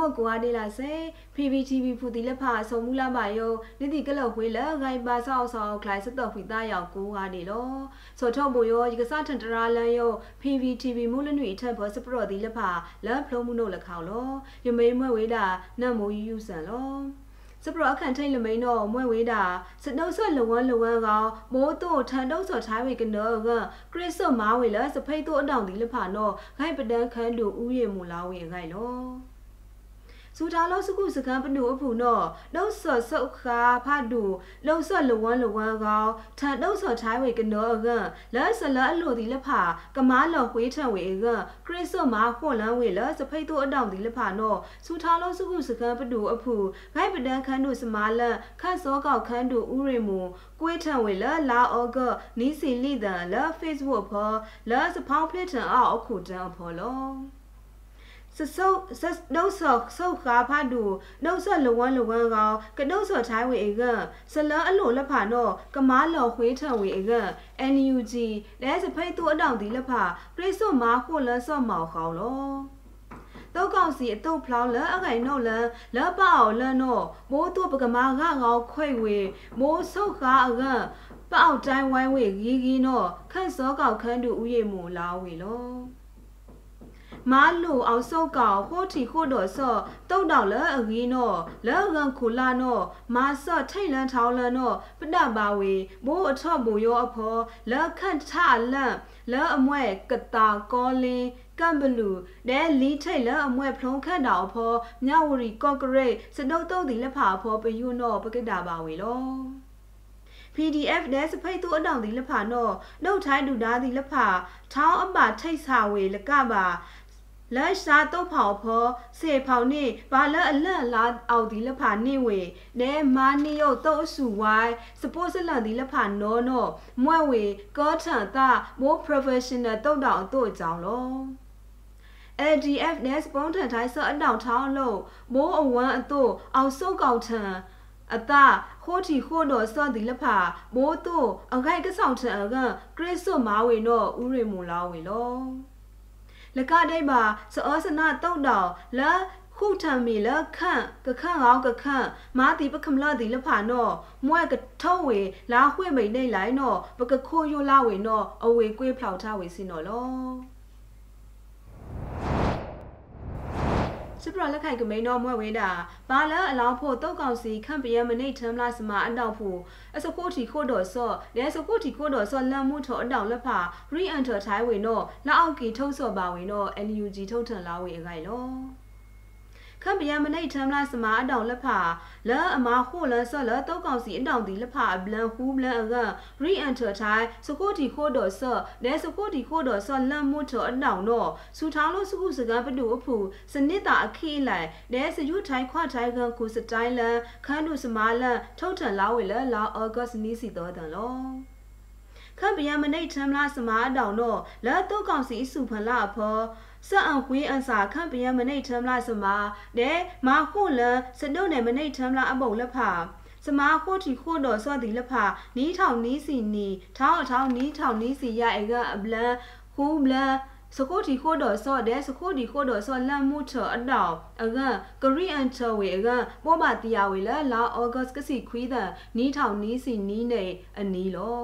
နီမမော့ကွာဒေလာစေ PPTV ဖူတီလက်ဖာဆုံမူလာပါယောနိတိကလောက်ဝေးလဂိုင်ပါဆောက်ဆောက်ခလိုက်စတော့ခွေသားရောက်ကိုကားနေလောဆောထောဘူယောဒီကစားထန်တရာလန်ယော PPTV မူလနွေထက်ဘောစပရော့ဒီလက်ဖာလန်ဖလုံးမှုနို့လက်ခေါလောယမေးမွဲဝေးတာနတ်မိုးယူဆန်လောစပရအခန့်ထိတ်လမိန်တော့မွဲဝေးတာစနှုတ်ဆက်လဝန်းလဝန်းကောင်မိုးတို့ထန်တုတ်စော်ထားဝေကနောကခရစ်စမာဝေလစဖိတ်တို့အတောင်ဒီလဖာနော်ဂိုက်ပဒန်ခန်းတို့ဥယေမူလာဝေဂိုက်လော စူတာလောစုခုစကန်ပနုအဖူနောနှုတ်ဆော့ဆုတ်ခါဖတ်ဒူလုံဆော့လဝန်းလဝန်းကောင်ထန်နှုတ်ဆော့ထိုင်းဝေကနောကလဲဆလအလိုဒီလဖာကမားလော်ခွေးထံဝေကခရစ်စမာခွန်လန်းဝေလစဖိတ်တို့အတောင်ဒီလဖာနောစူတာလောစုခုစကန်ပနုအဖူဂိုက်ပဒန်ခန်းတို့စမာလန်ခတ်စောကောက်ခန်းတို့ဥရေမူကွေးထံဝေလလာအောကနီးစီလိဒန်လ Facebook ဖောလစဖောင်းဖလစ်ထန်အောက်အခုတန်ဖောလော စဆုပ်စနှုတ်ဆော့ဆုပ်ခါဖတ်တူနှုတ်ဆော့လဝန်းလဝန်းကောင်ကနှုတ်ဆော့ထိုင်းဝေအကဆလအလိုလက်ဖာနောကမားလော်ခွေးထံဝေအက NUG လဲစဖိတ်တူအတောင်ဒီလက်ဖာပရိစုမာခုလဆော့မောက်ခေါလောတောက်ကောင်စီအတုတ်ဖလောင်းလအခိုင်နှုတ်လလပအောင်လနောမိုးတူပကမာငါငောခွိဝေမိုးဆုတ်ခါအကပောက်တိုင်းဝိုင်းဝေဂီဂီနောခန့်စောကောက်ခန်းတူဥယေမူလာဝေလော မာလူအောင်စောက်ကောင်ဟိုတီခိုတော်ဆော့တုတ်တောက်လအဂီနောလောကန်ခုလာနောမာဆော့ထိတ်လန်းထောင်းလန်းနောပဒပါဝေမိုးအထော့ဘူရောအဖောလောခန့်ထလန့်လောအမွဲကတာကောလင်းကမ်ဘလူဒဲလီထိတ်လအမွဲဖလုံးခန့်တော်ဖောမြဝရီကော့ဂရိတ်စတုတ်တုတ်ဒီလက်ဖာဖောပယုနောပကိတာပါဝေလော PDF နဲ့စဖိတ်သူအတောင်ဒီလက်ဖာနော်နှုတ်ထိုင်းဒူသားဒီလက်ဖာထောင်းအမထိတ်ဆာဝေလကပါ လက်ရှာတော့ဖောက်ဖောစေဖောက်နေဘာလအလန့်လာအောက်ဒီလဖာနေဝေနဲမာနီယုတ်တော့ဆူဝိုင်းစပိုးစလန်ဒီလဖာနောနောမွဲ့ဝေကောထန်တာမိုး professional တုတ်တောင်တို့ကြောင့်လော LDF နဲ့စပွန်ထန်ထိုင်းဆော့အတောင်ထောင်းလို့မိုးအဝမ်းအတို့အောင်စုပ်ကောင်ထန်အတာခိုးတီခိုးတော်စော့ဒီလဖာမိုးတို့အခိုက်ကဆောင်ထန်အကကရစ်ဆွမာဝေနောဥရိမူလာဝေလော လကဒိမှာစောစနာတုတ်တော်လာခုထံမီလခန့်ကခန့်အောင်ကခန့်မာတိပကမလာဒီလဖာနောမွဲကထောဝေလာခွေမိန်နေလိုက်နောပကခိုယိုလာဝေနောအဝေကွေးဖျောက်ထားဝေစင်နော်လော စစ်ပရလက်ခိုင်ကမိန်တော်မွဲဝေးတာဘာလအလောင်းဖို့တုတ်ကောင်စီခန့်ပယမနိတ်ထမ်လာစမအတောက်ဖို့အစခိုတီခိုတော်ဆော့လဲစခိုတီခိုတော်ဆော့လမ်းမှုထောအတောက်လက်ဖာ re-enter ထိုင်းဝေနောလက်အောက်ကီထုံးဆော့ပါဝေနော NUG ထုတ်ထန်လာဝေအခိုင်လော ခမ်ပယမနိတ်ထမ်လာစမာအတောင်လက်ဖာလဲအမာခိုလဆော့လတောက်ကောင်စီအတောင်ဒီလက်ဖာဘလန်ဟူဘလန်အက re-enter ထိုင်းစကိုတီခိုတော်ဆော့လဲစကိုတီခိုတော်ဆော့လမ်းမှုထောအတောင်နောစူထောင်းလို့စခုစကားပတူအဖူစနစ်တာအခိလိုက်လဲစယူထိုင်းခွထိုင်းကန်ကူစတိုင်လန်ခန်းတို့စမာလန်ထုတ်ထန်လာဝေလဲလာအောဂတ်နီစီတော်တန်လောခမ်ပယမနိတ်ထမ်လာစမာအတောင်တော့လဲတော့ကောင်စီစုဖလာဖော စအံဝေးအန်စာခန့်ပယမနိတ်ထမ်လာစမာတဲ့မာခုလန်စဒုတ်နဲ့မနိတ်ထမ်လာအပုံလက်ဖာစမာခိုတီခိုတော်စောဒီလက်ဖာနီးထောင်နီးစီနီထောင်းအထောင်းနီးထောင်နီးစီရအကအဘလန်ဟူဘလန်စကိုတီခိုတော်စောတဲ့စကိုတီခိုတော်စောလန်မှုချအတောင်အကကရီအန်ချဝေအကပေါ်ပါတီယာဝေလာလာအောဂတ်ကစီခွီးတဲ့နီးထောင်နီးစီနီးနေအနီးလော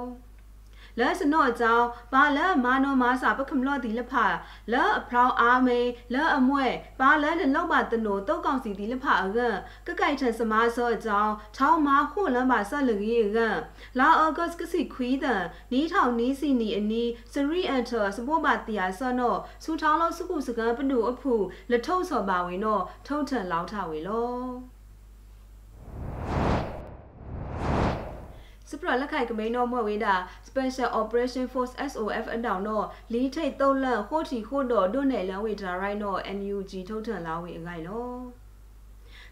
လဲစနော့အကြောင်းဘာလဲမာနောမာစာပကမလော့ဒီလဖာလဲအဖရောင်းအာမေလဲအမွဲဘာလဲလလောက်ပါတနိုတုတ်ကောင်စီဒီလဖာအကကကိုက်ထစမာဆော့အကြောင်းထောင်းမာခုလမ်းပါဆက်လကြီးကလာအောဂတ်ကစီခွီးတဲ့နီးထောင်နီးစီနီအနီးစရီအန်တာစပိုပါတီယာဆော့နော့စူထောင်းလို့စုခုစကန်ပနုအဖူလထုံဆော်ပါဝင်တော့ထုံထန်လောက်ထဝေလော စပရလက်ခိုင်ကမိန်တော်မွဲ့ဝေးတာ Special Operation Force SOF အတောင်တော့လီထိတ်သုံးလန့်ဟိုတီခို့တော်ဒွနယ်လန်ဝေဒရိုင်းတော့ NUG ထုတ်ထန်လာဝေအခိုင်လော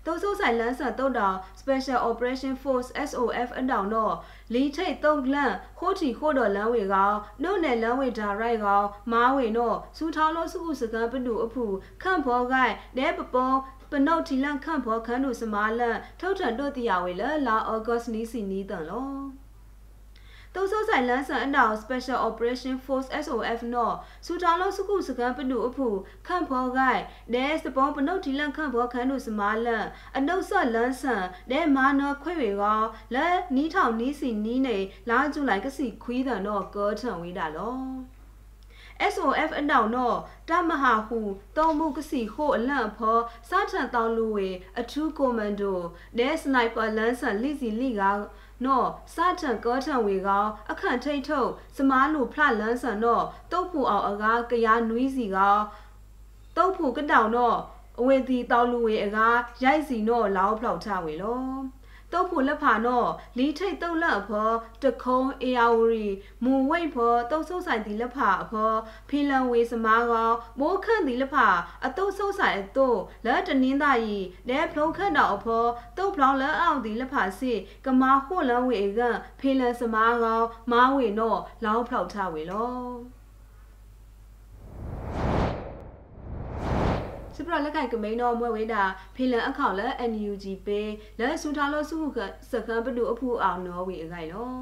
တောဆိုးဆိုင်လန်းဆန်တုတ်တောင် Special Operation Force SOF အတောင်တော့လီထိတ်သုံးလန့်ခိုးတီခို့တော်လမ်းဝေကောင်နှုတ်နယ်လမ်းဝေဒါရိုက်ကောင်မားဝေတော့စူထောင်းလို့စုခုစကန်ပတူအဖူခန့်ဖော်ကိုက်နဲပပော ပနုတ်တီလန့်ခန့်ဖော်ခန်းတို့စမာလန့်ထုတ်ထန်တို့တရားဝေလလာဩဂတ်နီစီနီတန်လောတုံးစောဆိုင်လန်းဆန်အနောက် Special Operation Force SOF နော်စူတာလုံးစကုစကန်ပနုအဖူခန့်ဖော်ဂိုင်ဒဲစပုံပနုတ်တီလန်ခန့်ဖော်ခန်းတို့စမာလန်အနုတ်ဆော့လန်းဆန်ဒဲမာနော်ခွေဝေကောလဲနီးထောင်နီးစီနီးနေလာကျူလိုက်ကစီခွီးတယ်နော်ကောထန်ဝေးတာလော SOF အနောက်တော့တမဟာဟုတုံမှုကစီခိုအလန့်ဖောစာထန်တောင်းလူဝေအထူးကွန်မန်ဒိုဒဲစနိုက်ပါလန်ဆန်လိစီလိကနော်စာထန်ကောထန်ဝေကောအခန့်ထိတ်ထုတ်စမားလူဖလလန်းဆန်တော့တုတ်ဖူအောင်အကားကရားနွီးစီကောတုတ်ဖူကတောင်တော့အဝေတီတောင်းလူဝေအကားရိုက်စီတော့လောက်ဖောက်ချဝေလော တုတ်ဖို့လက်ဖာနော်လီထိတ်တုတ်လက်အဖောတခုံးအေယာဝရီမူဝိတ်ဖောတုတ်ဆုပ်ဆိုင်ဒီလက်ဖာအဖောဖီလန်ဝေစမားကောင်မိုးခန့်ဒီလက်ဖာအတုတ်ဆုပ်ဆိုင်အတုလက်တနင်းသားရီလဲဖလုံးခန့်တော်အဖောတုတ်ဖလောင်းလက်အောင်ဒီလက်ဖာစီကမာဟွလန်ဝေကဖီလန်စမားကောင်မားဝေနော်လောင်းဖောက်ထဝေလော စပရလက်ကင်ကမိန်တော့မွဲဝေးတာဖီလန်အခေါက်လက် NUG ပေးလက်ဆူထားလို့စုခုစကန်ပတူအဖူအောင်နော်ဝေအခိုင်နော်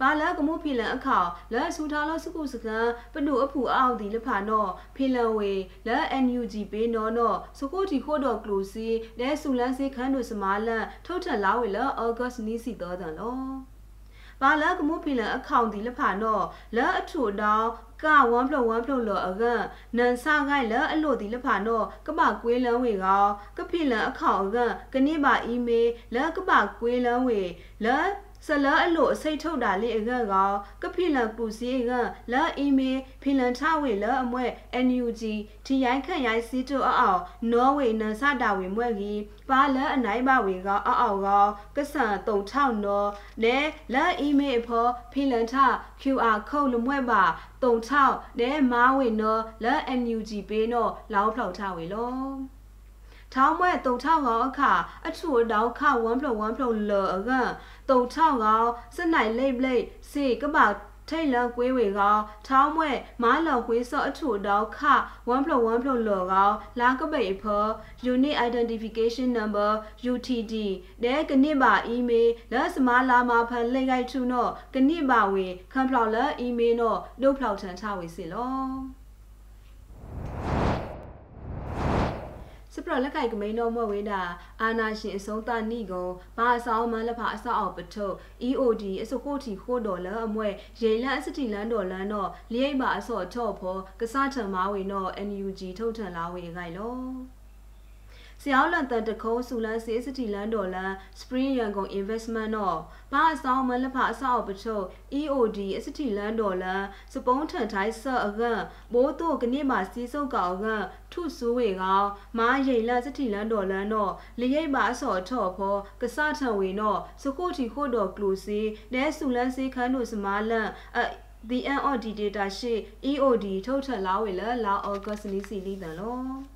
ပါလကမှုဖီလန်အခါလက်ဆူထားလို့စုခုစကန်ပနုအဖူအောက်ဒီလဖာနော်ဖီလန်ဝေလက် NUG ပေးနော်နော်စကိုတီခို့တော့ကလူစီလဲဆူလန်းစီခန်းတို့စမာလန်ထုတ်ထက်လာဝေလက်ဩဂတ်နီစီတော်တယ်နော် ပါလကမှုဖီလန်အခေါင်ဒီလဖာနော်လက်အထူတောင်းက1 plus 1 plus လောအကနန်ဆာဂိုင်လအလို့ဒီလဖာနောကပကွေးလန်းဝေကောကဖိလန်အခေါအကကနိပါအီမေးလကပကွေးလန်းဝေလ ဆလာအလို့အစိတ်ထုတ်တာလေးအကကောကဖိလန်ပူစီကလာအီမေးဖိလန်ထဝေလအမွဲ NUG တီရိုင်းခန့်ရိုင်းစီတူအောက်နော်ဝေနန်ဆတာဝေမွဲကြီးပါလအနိုင်ပါဝေကောအောက်အောက်ကောကဆန်တုံထောက်နော်လဲလာအီမေးဖောဖိလန်ထ QR ခုတ်လမွဲပါတုံထောက်နဲမားဝေနော်လာ NUG ပေးနော်လောင်းဖောက်ထဝေလော ထောင်းမွဲတုံထောက်ကောင်အခါအထူအတောင်းခ1 1 1လောအကတုံထောက်ကောင်စနိုင်လိတ်လိတ်စေကပထိတ်လန်ကွေးဝေကောထောင်းမွဲမားလော်ခွေးစောအထူတောက်ခ1 1 1လော်ကောလာကပိတ်ဖော Unit Identification Number UTD တဲ့ကနစ်ပါ email လက်စမာလာမာဖန်လိတ်ခိုက်ထုနောကနစ်ပါဝေခံဖလောက်လက် email နောဒုဖလောက်ထန်ချဝေစီလော စပရလက်ကင်ကမိန်တော်မွဲဝေးတာအာနာရှင်အစုံတနိကုံဘာအဆောင်မလက်ဖာအဆောက်အောင်ပထုတ် EOD အစခိုတီခိုဒေါ်လာအမွဲရေလန်အစတီလန်ဒေါ်လန်တော့လိအိမ်ပါအစော့ထော့ဖောကစားထံမာဝေတော့ NUG ထုတ်ထန်လာဝေခိုင်လော ဆရာလန်တန်တခုံးဆူလန်စေစတီလန်ဒေါ်လာ Spring ရန်ကုန် Investment တော့ဘာအဆောင်မလဖအဆောက်ပချုပ် EOD အစတီလန်ဒေါ်လာစပုံးထန်ထိုင်းဆော့အကဘိုးတို့ကနေ့မှာစီးစုပ်ကောင်ကထုဆူဝေကောင်မားရိန်လစတီလန်ဒေါ်လန်တော့လရိပ်ပါအစော်ထော့ဖောကစထံဝေတော့စကုတီခို့တော်ကလူစီနဲဆူလန်စေခန်းတို့စမားလန်အ the end of the data sheet EOD ထုတ်ထလာဝေလလာ August နီစီလီတန်လော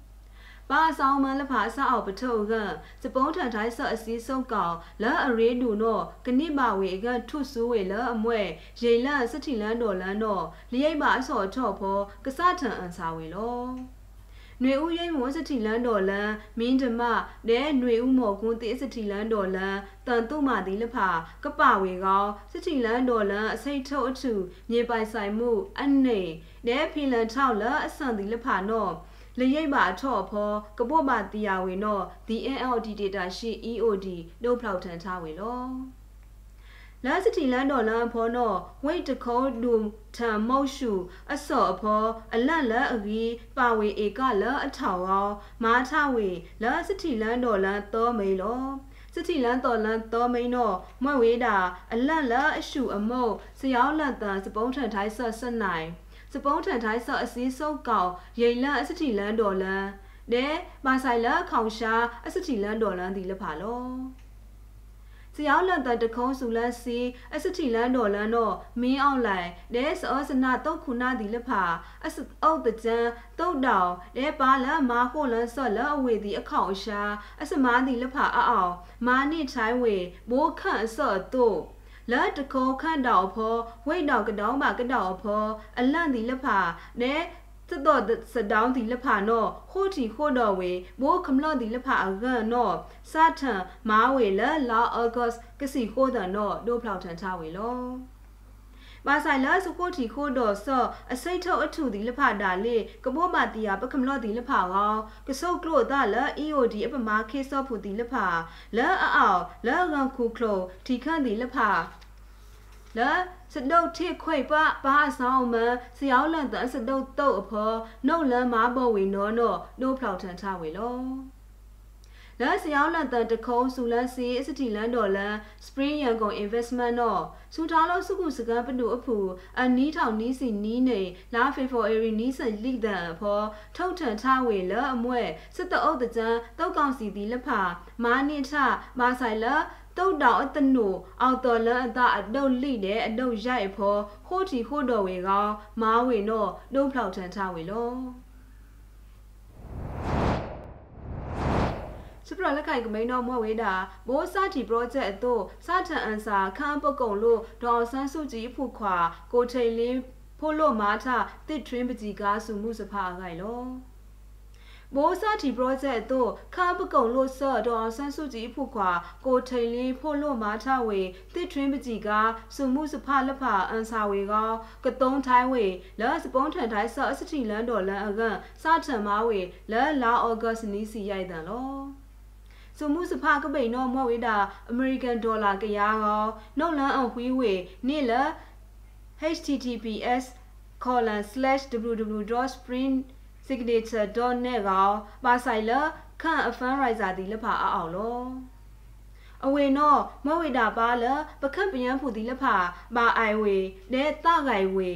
ပါဆောင်မလဖာဆအောက်ပထုတ်ကစပုံးထန်တိုင်းဆော့အစည်းဆုံးကောင်လာအရေးဒူနောကနိမဝေကထုဆူဝေလာအမွဲရိန်လစတိလန်တော်လန်တော့လိရိပ်ပါအစော်ထော့ဖောကစထန်အန်စာဝေလောຫນွေဦးရိမ့်မွန်စတီလန်တော်လန်မင်းဓမ္မနဲຫນွေဦးမော်ကွန်းတေးစတီလန်တော်လန်တန်တုမာတိလဖာကပဝေကောစတီလန်တော်လန်အစိတ်ထုတ်အထူမြေပိုင်ဆိုင်မှုအနေနဲဖီလန်ထောက်လအဆန်တိလဖာနော် လရိပ်ပါအထော့ဖောကပုတ်ပါတီယာဝင်တော့ DNLD data ရှိ EOD နှုတ်ဖောက်ထန်ထားဝင်လောလန်စတီလန်ဒေါ်လန်ဖောနော်ဝိတ်တခုံးလူထံမောက်ရှုအစော့အဖောအလန့်လက်အဂီပါဝေဧကလအထောင်ရောမာထဝေလန်စတီလန်ဒေါ်လန်သောမေလောစတီလန်တော်လန်တော်မိန်တော့မွဲ့ဝေးတာအလန့်လက်အရှုအမုတ်စယောင်းလက်တန်စပုံးထန်ထိုင်းဆက်ဆက်နိုင် စပုံးထန်ထိုင်းဆော့အစည်းစုပ်ကောင်ရိန်လန့်အစတီလန်ဒေါ်လန်နဲမာဆိုင်လခေါင်ရှာအစတီလန်ဒေါ်လန်ဒီလဖာလောစယောင်းလန်တတခုံးစုလန်စီအစတီလန်ဒေါ်လန်တော့မင်းအောင်လိုက်ဒဲစောစနာတုတ်ခုနာဒီလဖာအစအုတ်တကြံတုတ်တောင်ဒဲပါလမာခိုလန်ဆော့လအဝေဒီအခေါင်ရှာအစမာဒီလဖာအအောင်မာနိထိုင်းဝေဘိုးခန့်ဆော့တို့ လာတကောခန့်တောက်ဖောဝိတ်တောက်ကတောင်းပါကတောက်ဖောအလန့်ဒီလက်ဖာနဲသတော့စတောင်းဒီလက်ဖာနော်ဟိုတီခိုတော့ဝေဘိုးခမလော့ဒီလက်ဖာအကန်နော်စာထန်မာဝေလာလာအောဂတ်ကစီခိုတော့နော်ဒိုဖလောက်ထန်ချဝေလော ပါဆိုင်လာစကိုတီခိုဒေါ်ဆော့အစိတ်ထုတ်အထူဒီလဖတာလေကဘောမာတီယာပကမလော့ဒီလဖောကဆုတ်ကလို့ဒါလ EOD အပမာခေဆော့ဖူဒီလဖလဲအောလဲငန်ခုခလိုတီခန့်ဒီလဖလဲစတုတ်ထိခွေပပါဆောင်မစရောက်လန်တစတုတ်တုတ်အဖောနှုတ်လန်းမာဘောဝေနောနောဒိုးဖောက်ထန်ထဝေလော လာစယောင်းလန်တန်တခုံးဆူလန်စီအစတီလန်ဒေါ်လန်စပရင်းရန်ကုန် investment တော့စူထားလို့စုခုစကန်ပတူအဖူအနီးထောင်နီးစီနီးနေလာဖေဖော်အရီနီးဆန်လိဒန်အဖောထုတ်ထန်ထဝေလအမွဲစစ်တအုပ်တကြံတောက်ကောင်စီဒီလက်ဖာမာနိထမာဆိုင်လတုတ်တောင်အတနုအောက်တော်လန်အတအတုတ်လိတဲ့အတုတ်ရိုက်ဖောဟိုတီဟိုတော်ဝေကောမားဝေနောဒုံဖောက်ထန်ထဝေလော စပရလက်ကင်ကမိန်တော်မဝေးတာမိုးစာတီ project အတို့စာထန်အန်စာခန်းပုတ်ကုံလို့ဒေါ်ဆန်းစုကြည်ဖုခွာကိုထိန်လင်းဖို့လို့မာထတစ်ထရင်းပကြီးကားစုမှုစဖာခိုင်လောမိုးစာတီ project တို့ခါပကုံလို့ဆော့တော်ဆန်းစုကြည်ဖုခွာကိုထိန်လင်းဖို့လို့မာထဝေတစ်ထရင်းပကြီးကားစုမှုစဖာလက်ဖာအန်စာဝေကောကတုံးထိုင်းဝေလော့စပွန်ထန်ထိုင်းဆော့အစတီလန်တော်လန်အကန်စာထန်မာဝေလော့လာအော့ဂတ်နီစီရိုက်တန်လော စုမှုစဖာကပိန်တော့မော့ဝေးတာအမေရိကန်ဒေါ်လာကရားကောနှုတ်လန်းအဝီးဝေနေ့လ https www.sprintsignature.net ကောပါဆိုင်လခန့်အဖန်ရိုက်ဇာဒီလဖာအောင်လောအဝေနောမဝေတာပါလပခတ်ပယံဖူဒီလဖာပါအိုင်ဝေနဲတဂိုင်ဝေ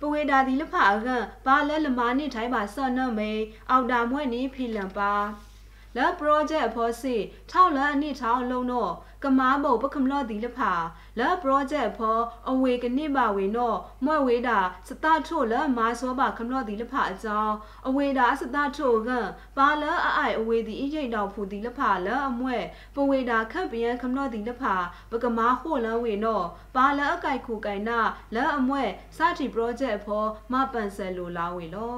ပဝေတာဒီလဖာအကပါလဲလမာနိထိုင်ပါဆော့နမေအောက်တာမွဲ့နီဖီလံပါ လ project အဖို့စီထောက်လအနိထောက်လုံးတော့ကမားဘုတ်ပကမလော့ဒီလဖာလ project ဖောအဝေကနိပါဝေနောမွဲ့ဝေတာစတထို့လမာစောပါကမလော့ဒီလဖာအကြောင်းအဝေတာစတထို့ကပါလအအိုင်အဝေဒီအရိတ်တော်ဖူဒီလဖာလအမွဲ့ပဝေတာခတ်ပြန်ကမလော့ဒီလဖာပကမာဟိုလဝေနောပါလအကိုက်ခုကိုင်နာလအမွဲ့စာတီ project ဖောမပန်ဆယ်လိုလာဝေလော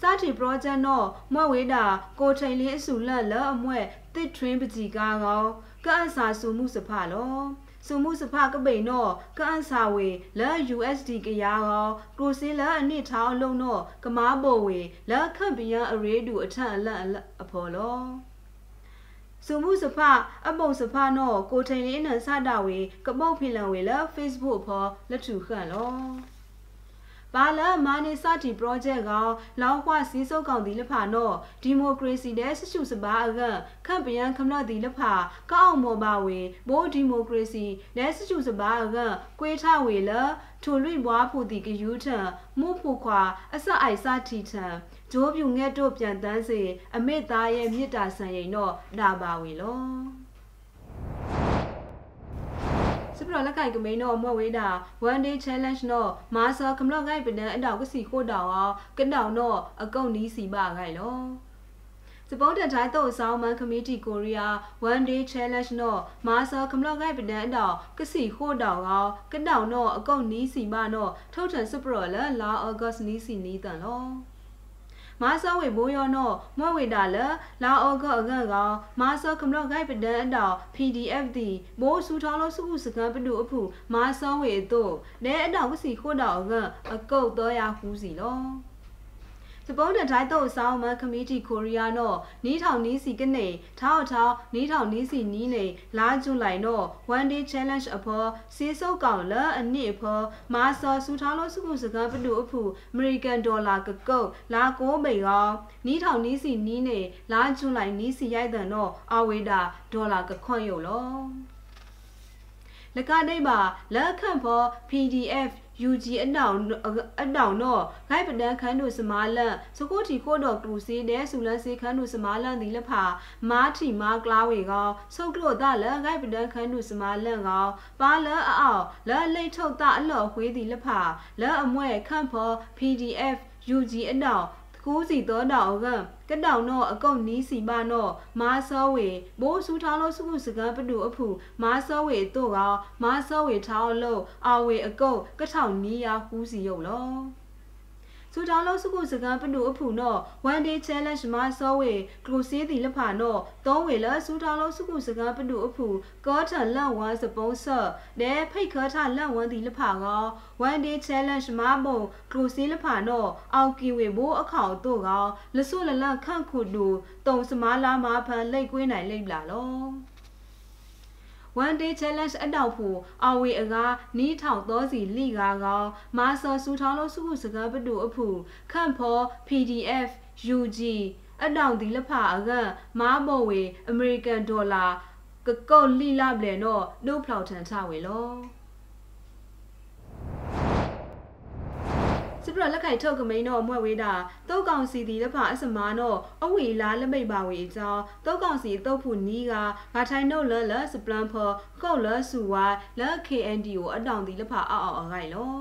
စာတီ project တော့မွဲ့ဝေးတာကိုထိန်လေးအစုလက်လအမွဲ့တစ်ထွင်းပကြီးကားကောကအဆာစုမှုစဖလောစုမှုစဖကပိန်တော့ကအန်စာဝေလဲ USD ကရာကောကရိုစင်းလဲအနစ်ထောင်းလုံးတော့ကမားပေါ်ဝေလဲခန့်ပယံအရေးတူအထက်အလက်အဖော်လောစုမှုစဖအပုံစဖနော်ကိုထိန်လေးနန်စတာဝေကပုတ်ဖိလံဝေလဲ Facebook ဖော်လက်ထူခန့်လော ဘာလမာနေစာတီ project ကလောက်ခွစီစုပ်ကောင်ဒီလဖာနော်ဒီမိုကရေစီတဲ့ဆရှုစပါအကခန့်ပယံခမလဒီလဖာကောက်မောပါဝေဘိုးဒီမိုကရေစီတဲ့ဆရှုစပါအကကွေးထဝေလထိုလွိဘွားဖူတီကယူထံမှုဖူခွာအစအိုက်စာတီထံဂျိုးပြူငဲ့တို့ပြန်တန်းစေအမေသားရဲ့မြစ်တာဆန်ရင်တော့ဒါပါဝေလော စပရလက်ကင်ကမိန်တော့မွဲ့ဝေးတာ one day challenge တော့မာဆာကမလော့ဂိုင်ပနန်အတောက်ကစီခို့တောင်အောင်ကတောင်တော့အကုတ်နီးစီပါဂိုင်လောစပုံးတတိုင်းတော့ဆောင်းမန်ကမတီကိုရီးယား one day challenge တော့မာဆာကမလော့ဂိုင်ပနန်အတောက်ကစီခို့တောင်အောင်ကတောင်တော့အကုတ်နီးစီပါတော့ထုတ်ထန်စပရလလာအောဂတ်နီးစီနီးတန်လော မာဆောဝေဘိုးယောနောမွဲဝေတာလလာအောကောအကန်ကောင်မာဆောကမလော့ဂိုက်ပဒန်အတော PDF တီဘိုးစူထောင်းလို့စုခုစကန်ပတူအဖူမာဆောဝေတို့နဲအတောကစီခို့တောအကန်အကုတ်တော့ရဟူးစီလော စပုံးတတိုင်းတော့ဆောင်းမကမတီကိုရီးယားနော်နီးထောင်နီးစီကနေထောက်ထောက်နီးထောင်နီးစီနီးနေလာကျွလိုက်နော် one day challenge အဖော်စီစုပ်ကောင်လအနစ်အဖော်မာဆော်စူထောင်းလို့စုခုစကားပတူအဖူအမေရိကန်ဒေါ်လာကကုတ်လာကိုမိန်ကောနီးထောင်နီးစီနီးနေလာကျွလိုက်နီးစီရိုက်တဲ့နော်အဝေတာဒေါ်လာကခွန့်ရုံလောလကဒိတ်ပါလက်ခန့်ဖော် PDF UG အတောင်အတောင်တော့ဂိုက်ပဒန်ခန်းတို့စမားလန့်စကိုတီခို့တော်ကလူစီတဲ့ဆူလန်စီခန်းတို့စမားလန့်ဒီလဖာမားထီမားကလာဝေကောဆုတ်လို့ဒါလဂိုက်ပဒန်ခန်းတို့စမားလန့်ကောပါလအောက်လဲလိတ်ထုတ်တာအလော့ဝေးဒီလဖာလဲအမွဲခန့်ဖော် PDF UG အတောင် ကူးစီသောတောင်ကကတောင်တော့အကုတ်နီးစီပါတော့မာစောဝေဘိုးစူထောင်းလို့စုခုစကံပတူအဖူမာစောဝေတို့ကမာစောဝေထောင်းလို့အာဝေအကုတ်ကထောင်နီးရဟူးစီရုပ်လော စစုတောင်းလို့စုခုစကန်ပနုအဖူနော် one day challenge မှာစောဝေကလိုစီးတီလက်ဖာနော်သုံးဝေလစုတောင်းလို့စုခုစကန်ပနုအဖူကောထန်လန့်ဝမ်းစပုံးဆော့နဲဖိတ်ခါထလန့်ဝမ်းတီလက်ဖာကော one day challenge မှာဘုံကလိုစီးလက်ဖာနော်အောက်ကီဝေဘိုးအခါတို့ကောလဆုလလန့်ခန့်ခုတူတုံစမားလာမှာဖန်လိတ်ကွေးနိုင်လိမ့်လာလော one day challenge အတောက်ဖို့အဝေအကားနီးထောင်သောစီလိကာကောမာဆော်စူထောင်းလို့စုခုစကားပတူအဖူခန့်ဖော PDF UG အတောင်ဒီလဖာအကမားဘော်ဝေ American Dollar ကကော့လီလာဘလေနော်နှုတ်ဖောက်ထန်ချဝေလော စပရလက်ခိုင်ထုတ်ကမိန်တော့မွဲ့ဝေးတာတုတ်ကောင်စီတီလက်ဖာအစမာတော့အဝီလာလက်မိတ်ပါဝေအကြောင်းတုတ်ကောင်စီတုတ်ဖူနီးကဂါထိုင်နှုတ်လလစပလန်ဖောကောက်လဆူဝိုင်လက် KND ကိုအတောင်တီလက်ဖာအောက်အောက်အခိုင်လော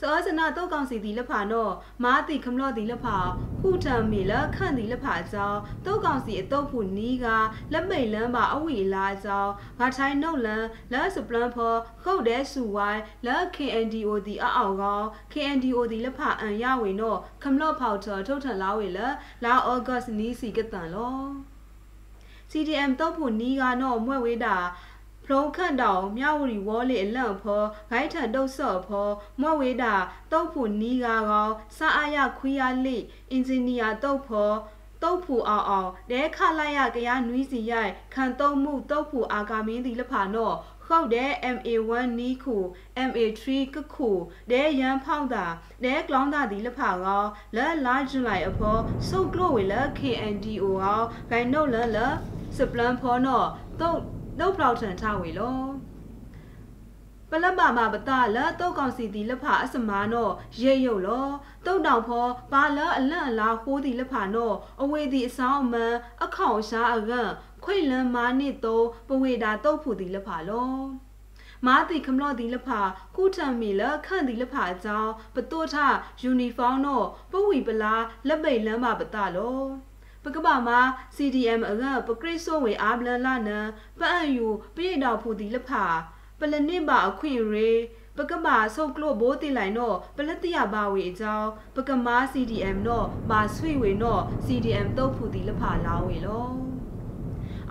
စောစနာတော့ကောင်စီဒီလက်ဖာနော်မာတိခမလော့ဒီလက်ဖာခုထံမီလခန့်ဒီလက်ဖာအကြောင်းတော့ကောင်စီအတော့ဖူနီးကလက်မိတ်လန်းပါအဝီလာအကြောင်းဂါထိုင်နှုတ်လန်လက်စပလန်ဖောခုတ်တဲ့ဆူဝိုင်လက် KNDO ဒီအအောက်ကော KNDO ဒီလက်ဖာအန်ရဝေနော်ခမလော့ဖောက်ထောထုတ်ထန်လာဝေလလာဩဂတ်နီးစီကတန်လော CDM တော့ဖို့နီးကနော်မွဲ့ဝေးတာဖ လုံးခန့်တောင်မြဝရီဝေါ်လေအလန့်ဖောဂိုင်းထန်တုတ်ဆော့ဖောမွဲ့ဝေးတာတုတ်ဖို့နီးကကောစာအရခွေးရလိအင်ဂျင်နီယာတုတ်ဖောတုတ်ဖူအောင်အောင်တဲခလိုက်ရကရနွီးစီရိုက်ခံတုံးမှုတုတ်ဖူအာကာမင်းဒီလဖာနော်ခောက်တဲ့ MA1 နီးခု MA3 ကခုဒဲရန်ဖောက်တာဒဲကလောင်းတာဒီလဖာကောလဲလာဂျူလိုက်အဖောစုတ်ကလို့ဝေလဲ KNDO ကောဂိုင်နှုတ်လဲလဲစပလန်ဖောနော်တုတ် တုတ်ပလောက်ထန်ထဝေလောပလမမပတလာတုတ်ကောင်စီဒီလက်ဖာအစမာနောရေရုပ်လောတုတ်တောင်ဖောပါလာအလန့်အလားဟိုးဒီလက်ဖာနောအဝေဒီအဆောင်အမန်အခေါင်ရှားအကန့်ခွိလန်မာနစ်တော့ပဝေတာတုတ်ဖူဒီလက်ဖာလောမာတိခမလော့ဒီလဖာခုထံမီလခန့်ဒီလဖာအကြောင်းပတိုးထယူနီဖောင်းတော့ပဝီပလာလက်ပိတ်လမ်းပါပတလော ပကပမှာ CDM အကပကရစ်ဆိုဝေအာဘလလာနပအန်ယူပြည့်တော်ဖူဒီလဖာပလနစ်ပါအခွင့်ရေပကမာဆုတ်ကလို့ဘိုးတင်လိုက်တော့ပလက်တရပါဝေအကြောင်းပကမာ CDM တော့မာဆွေဝေတော့ CDM တုတ်ဖူဒီလဖာလာဝေလော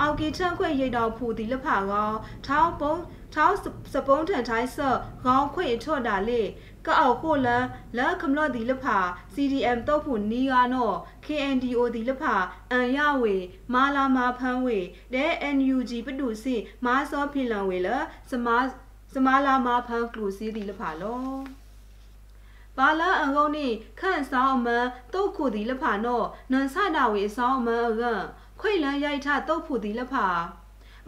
အောက်ကီထန့်ခွေရိတ်တော်ဖူဒီလဖာကောထောင်းပုံးထောင်းစပုံးထန်ထိုင်းဆော့ခေါင်းခွေထော့တာလေကအောက်ကိုလန်လက်ခမလော့ဒီလဖာ CDM တုတ်ဖူနီကနော် KNDO ဒီလဖာအန်ရဝေမာလာမာဖန်းဝေဒဲ NUG ပတူစီမာစောဖီလန်ဝေလစမာစမာလာမာဖန်းကလူစီဒီလဖာလောပါလာအငုံနေခန့်ဆောင်အမန်တုတ်ခုဒီလဖာနော်နန်ဆတာဝေဆောင်အမန်အက ခွိလန်ရိုက်ထတုတ်ဖူဒီလဖာ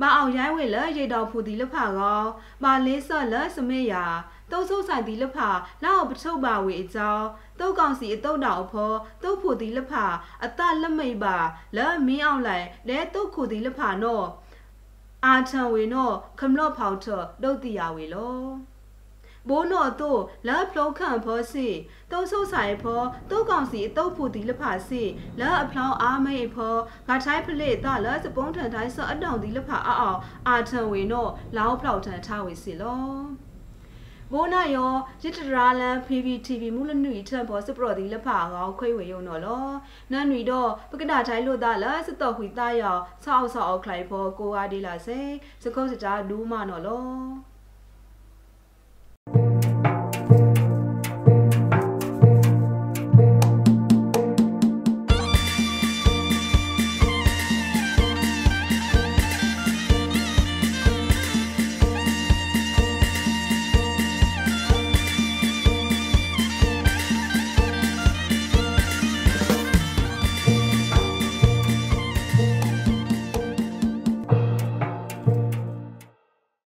မအောင်ရိုင်းဝေလရိတ်တော်ဖူဒီလဖာကောမာလေးဆော့လစမေယာတုတ်ဆုပ်ဆိုင်ဒီလဖာလောက်ပထုတ်ပါဝေအကြောင်းတုတ်ကောင်စီအတုတ်တော်အဖောတုတ်ဖူဒီလဖာအတလက်မိတ်ပါလက်မင်းအောင်လိုက်လဲတုတ်ခုဒီလဖာနော်အာထံဝေနော်ခမလော့ဖောက်ထဒုတ်တီယာဝေလော ဘိုးနော့တို့လာဖလောခန့်ဖောစီတုံးဆုပ်ဆိုင်ဖောတုတ်ကောင်စီအတုတ်ဖူတီလဖာစီလာအဖလောင်းအားမိတ်ဖောဂါထိုင်းဖလေတလာစပုံးထန်တိုင်းဆော့အတောင်တီလဖာအောက်အာထံဝေနော့လောင်းဖလောက်ထန်ထားဝေစီလောဘိုးနာယောရစ်တရာလန် PPTV မူလနွီထံပေါ်စပရော်ဒီလက်ဖာကောခွေဝေယုံနော်လောနန်နွီတော့ပကဒထိုင်းလို့သားလာစတော့ခွေသားယောဆောက်ဆောက်ခလိုက်ပေါ်ကိုအားဒီလာစေစကုတ်စတာဒူးမနော်လော